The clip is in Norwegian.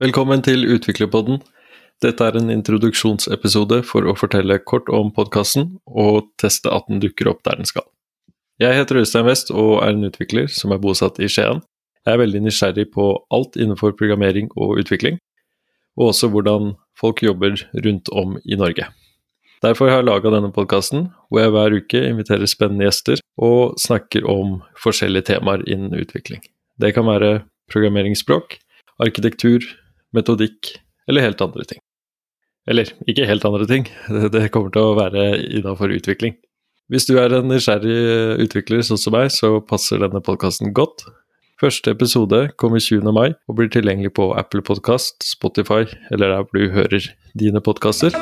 Velkommen til Utviklerpodden. Dette er en introduksjonsepisode for å fortelle kort om podkasten og teste at den dukker opp der den skal. Jeg heter Øystein West og er en utvikler som er bosatt i Skien. Jeg er veldig nysgjerrig på alt innenfor programmering og utvikling, og også hvordan folk jobber rundt om i Norge. Derfor har jeg laga denne podkasten, hvor jeg hver uke inviterer spennende gjester og snakker om forskjellige temaer innen utvikling. Det kan være programmeringsspråk, arkitektur, metodikk eller helt andre ting. Eller ikke helt andre ting, det kommer til å være innafor utvikling. Hvis du er en nysgjerrig utvikler sånn som meg, så passer denne podkasten godt. Første episode kommer 20. mai og blir tilgjengelig på Apple Podkast, Spotify eller der du hører dine podkaster.